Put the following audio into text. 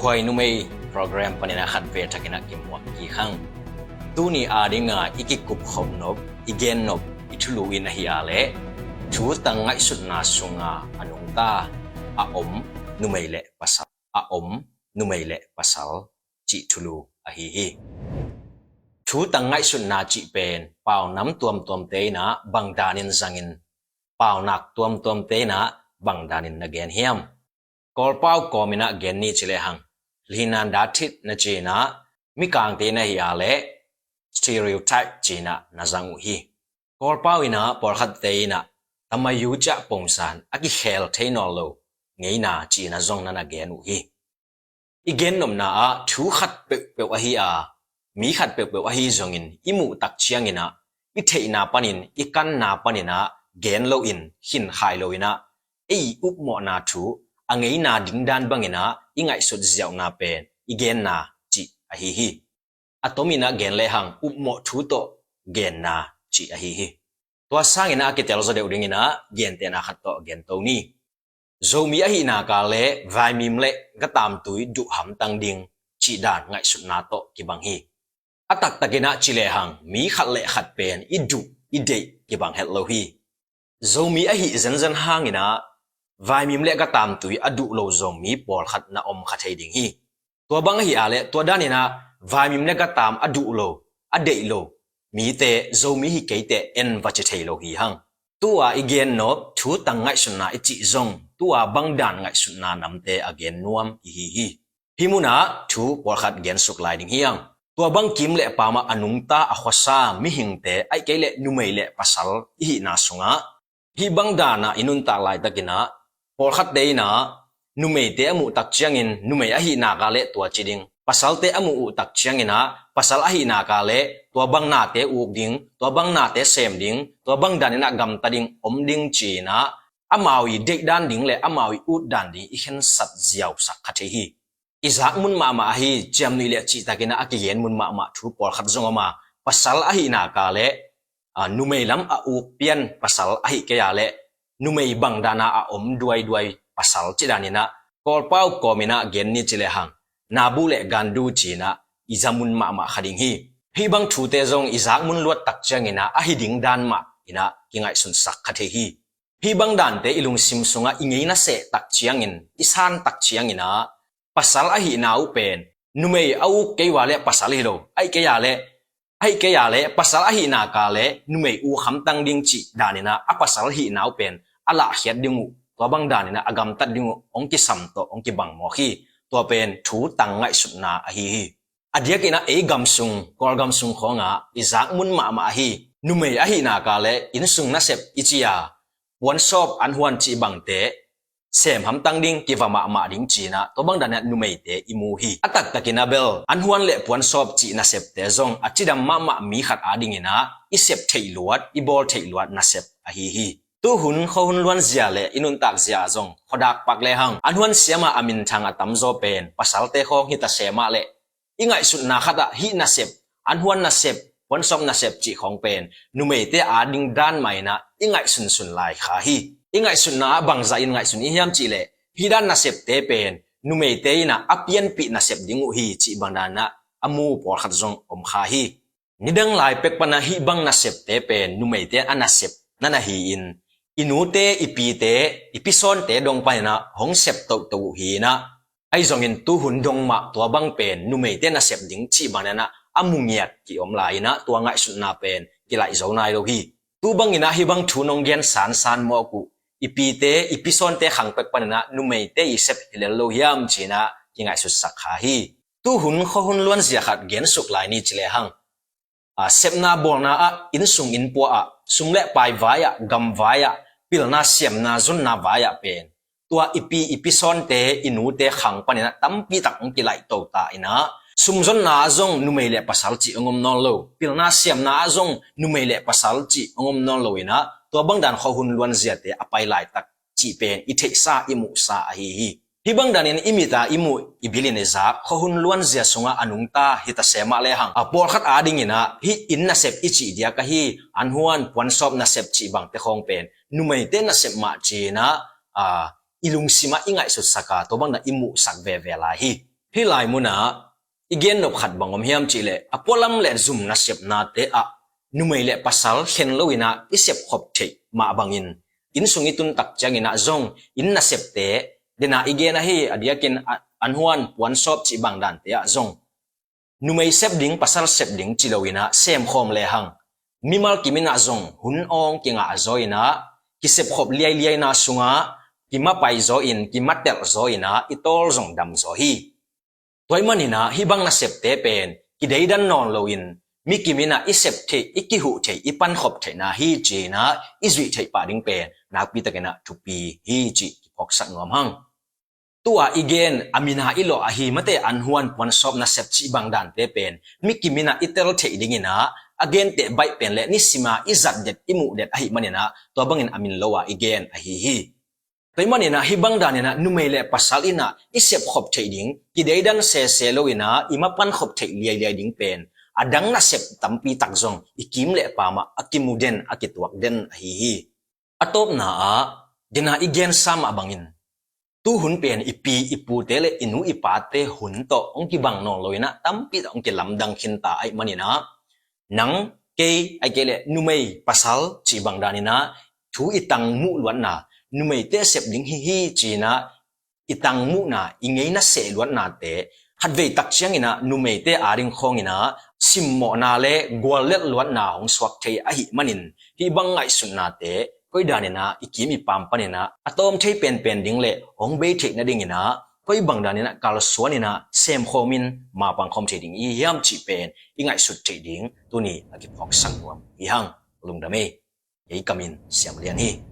ควายนุไม่โปรแกรมปนินาขัดเวทกินักกิมวกกี่ครั้งตูนี้อาดิงาอีกิกุบขมนบอีเกนนบอิทุลุวินฮิอาเลชูตังไงสุดนาสุงาอนุงตาอาอมนุไม่เละปัสสาอาอมนุไม่เละปัสสาจิทุลุอฮิฮิชูตังไงสุดนาจิเป็นเป่าน้ำตัวมตัวมเตนะบังดานินสังินเป่าหนักตัวมตัวมเตนะบังดานินนเกนเฮียมกอลเป่ากอมินะเกนนี่จิเลหัง huai nu mei program panina khat ve thakina ki mo ki khang tu ni adinga iki kup khom nop igen nop ithulu in hi ale thu tangai sut na sunga anung ta a om nu mei le pasal a om nu mei le pasal chi thulu a hi hi thu tangai sut na chi pen pau nam tuam tuam te na bang danin zangin pau nak tuam tuam te na bang danin na gen hiam kol pau komina gen ni chile hang linan da thit na che na mi kang te na hi ale stereotype che na na zang hi kor pau ina por khat te ina tama yu cha pong san aki khel the no lo ngei na chi na zong na na gen u hi igen nom na a thu khat pe pe wa hi a mi khat pe pe wa hi zong in imu tak chiang ina i the na panin i kan na panina gen lo in hin khai lo ina ei up mo na thu angei na ding bang bangina ingai sot ziaw na pen igen na chi a hi hi atomina gen le hang up mo thu to gen na chi a hi hi to sang ina ke tel zo de uding ina gen te na khat to gen to ni. Zomi a hi na ka le vai mim le ga tam tui du ham tang ding chi dan ngai sut na to ki bang hi atak takina chi le hang mi khat le khat pen i du i de ki bang het lo hi zo a hi zan zan hang ina vai mim le ka tam tui adu lo zom mi pol khat na om kha thei ding hi. To bang hi ale to dan ina, vai mim le ka tam adu lo ade lo. Mi te, zo mi hi ke te en va che thei lo hi hang. Tua igen no thu tang ngai sun na ichi zong. Tua bang dan ngai sun na nam te again nuam hi hi. Hi mu na, thu pol khat gen suk lai ding hiang tua bang kim le pa ma anung ta a sa mi hing te, ai ke le numei le pasal hi na sunga. Hi bang dana inun ta lai takina por khat de na nu mei te amu tak chiang in, nu mei a hi na ka le tua chi ding pasal te amu u tak chiang ina pasal a hi na ka le tua bang na te u ding tua bang na te sem ding tua bang dan na gam ta ding om ding chi na amawi de dan ding le amawi u dan ding i hen sat ziaw sak kha the hi. Izak mun ma ma hi jam ni le chi ta kina akiyen mun ma ma thu por khat zong ma. Pasal a hi na ka le nu mei lam a u pian pasal a hi ke ya le numei bang dana a om duai duai pasal chidanina. Kol pau komina gen ni chile hang nabu le gandu china. Izamun ma ma khading hi. Hi bang thu te zong izak mun luat tak changina a hi ding dan ma ina. Kingai sun sak khathe hi. Hi bang dan te ilung sim sunga ingeina se tak chiangin isan tak chiangina pasal a hi nau pen. Numei au keiwale pasal hi lo. Ai ke ya le. Ai ke ya le. Pasal a hi na ka le. Numei u kham tang ding chi danina a pasal hi nau pen ala hiat dingu to bang dan na agam tat dingu, ong ki sam to, ong ki bang mo khi to pen thu tang ngai sut na a hi hi. Adia ki na e gam sung kor gam sung khonga izak mun ma ma hi. Nu mei a hi na ka le, in sung na sep ichia wan shop an huan chi bang te, sem ham tang ding ki ma ma ding chi na to bang dan nu mei te imu hi. Atak takina bel, an huan le puan shop chi na sep te zong achidam ma ma mi khat ading ina i sep thei luat, i bol thei luat na sep a hi hi. Tu hun kho hun luan zia le inun tak zia zong khodak pak le hang an huan siama amin thang atam zo pen pasal te khong hi ta sema le ingai sun na khata hi na sep an huan na sep wan som na sep chi khong pen nu me te a ding dan mai na ingai sun sun lai kha hi ingai sun na bang za in ngai sun i hiam chi le hi dan na sep te pen nu me te na apian pi na sep dingu hi chi bang dan na amu por khat zong om kha hi nidang lai pek pana hi bang na sep te pen nu me te ana sep nana hi in inute ipite, ipison te dong pa na, hong sep to to hi na. Ai zong in tu hun dong ma to bang pen, nu mei te na sep ding chi ban na amungiat ki om lai na, tua ngai sun na pen, ki lai zo nai lo hi. Tu bang ina hi bang thu nong gen san san mo ku. Ipite, ipison te khang pek pan na nu mei te i sep hile lo hiam chi na, ki ngai su sak kha hi. Tu hun kho hun luan zia khat gen suk lai ni chile hang. A sep na bol na a, in sung in po a. Sung le pai vaya gam vaya pil na siam na zun na vaya pen. Tua ipi ipi son te, inu te khang panina tampi tak ki lai to ta ina. Sumzon na zong nu pasal chi ngom non lo. Pil na siam na zong nu pasal chi ngom non lo ina. Tua bang dan kho hun luan zia te apai lai tak chi pen. I the sa imu sa, hi hi. Hi bang dan in imita imu ibilin za. Kho hun luan zia sunga anung ta hita sema le hang. A por khat ading ina. Hi in na sep ichi dia ka hi. Anhuan puan sop na sep chi bang te khong pen numai te na sep ma chi na a ilung sima ingai su saka to bang na imu sak ve ve la hi hi lai mu na igen nop khat bangom hiam chi le apolam le zum na sep na te a numai le pasal hen loina isep khop che ma bangin in sungi tun tak changina zong in na sep te dena igen a hi adiakin anhuan puan sop chi bang dan te a, zong. Numai sep ding pasal sep ding chi loina sem khom le hang mimal kimina zong hun ong kinga azoina kisep khop liai liai na sunga kima pai zo in kima tel zo ina itol zong dam zo hi. Toy manina hi bang na sep te pen, ki dei dan non lo in. Mi kimina isep the iki hu the ipan khop the na hi chi na izui the pa ding pen. Na pi ta kena tu pi hi chi phok sak ngom hang. Tua igen amina ilo ahi mate anhuan pon sop na sep chi bang dan te pen. Mi kimina itel the ding ina again, te bai pen le, ni sima izat det imu det, ahi manena to bangin amin lowa again, ahi hi. Toimani na hibang dan na numele pasal ina isep khop thading ki dei dan se se loina ima pan khop thai liai liai ding pen. Adang na sep tampi takzong ikim le pama akimuden den akitwak den hi. Hi atop na a dina igen sama bangin. Tu hun pen ipi ipu tele inu ipate hun to ongki bang no loina tampi ongki lamdang khinta ai manina nang ke ai kele numei pasal chi bang dani na thu itang mu luan na numei te sep ding hi hi china itang mu na ingei na se luan na te hat ve tak chiang ina numei te aring khong ina sim mo na le gwal let luan na hong swak thei a hi manin hi bang ngai sun na te koi danina ikimi pam panina atom thei pen pen ding le hong be thei na ding ina koi bang danina kal suanina sem khomin ma pang khom thei ding i yam chi pen ingai sut thei ding tuni aki phok sang wam i hang lungdame ei kamin siam lian hi.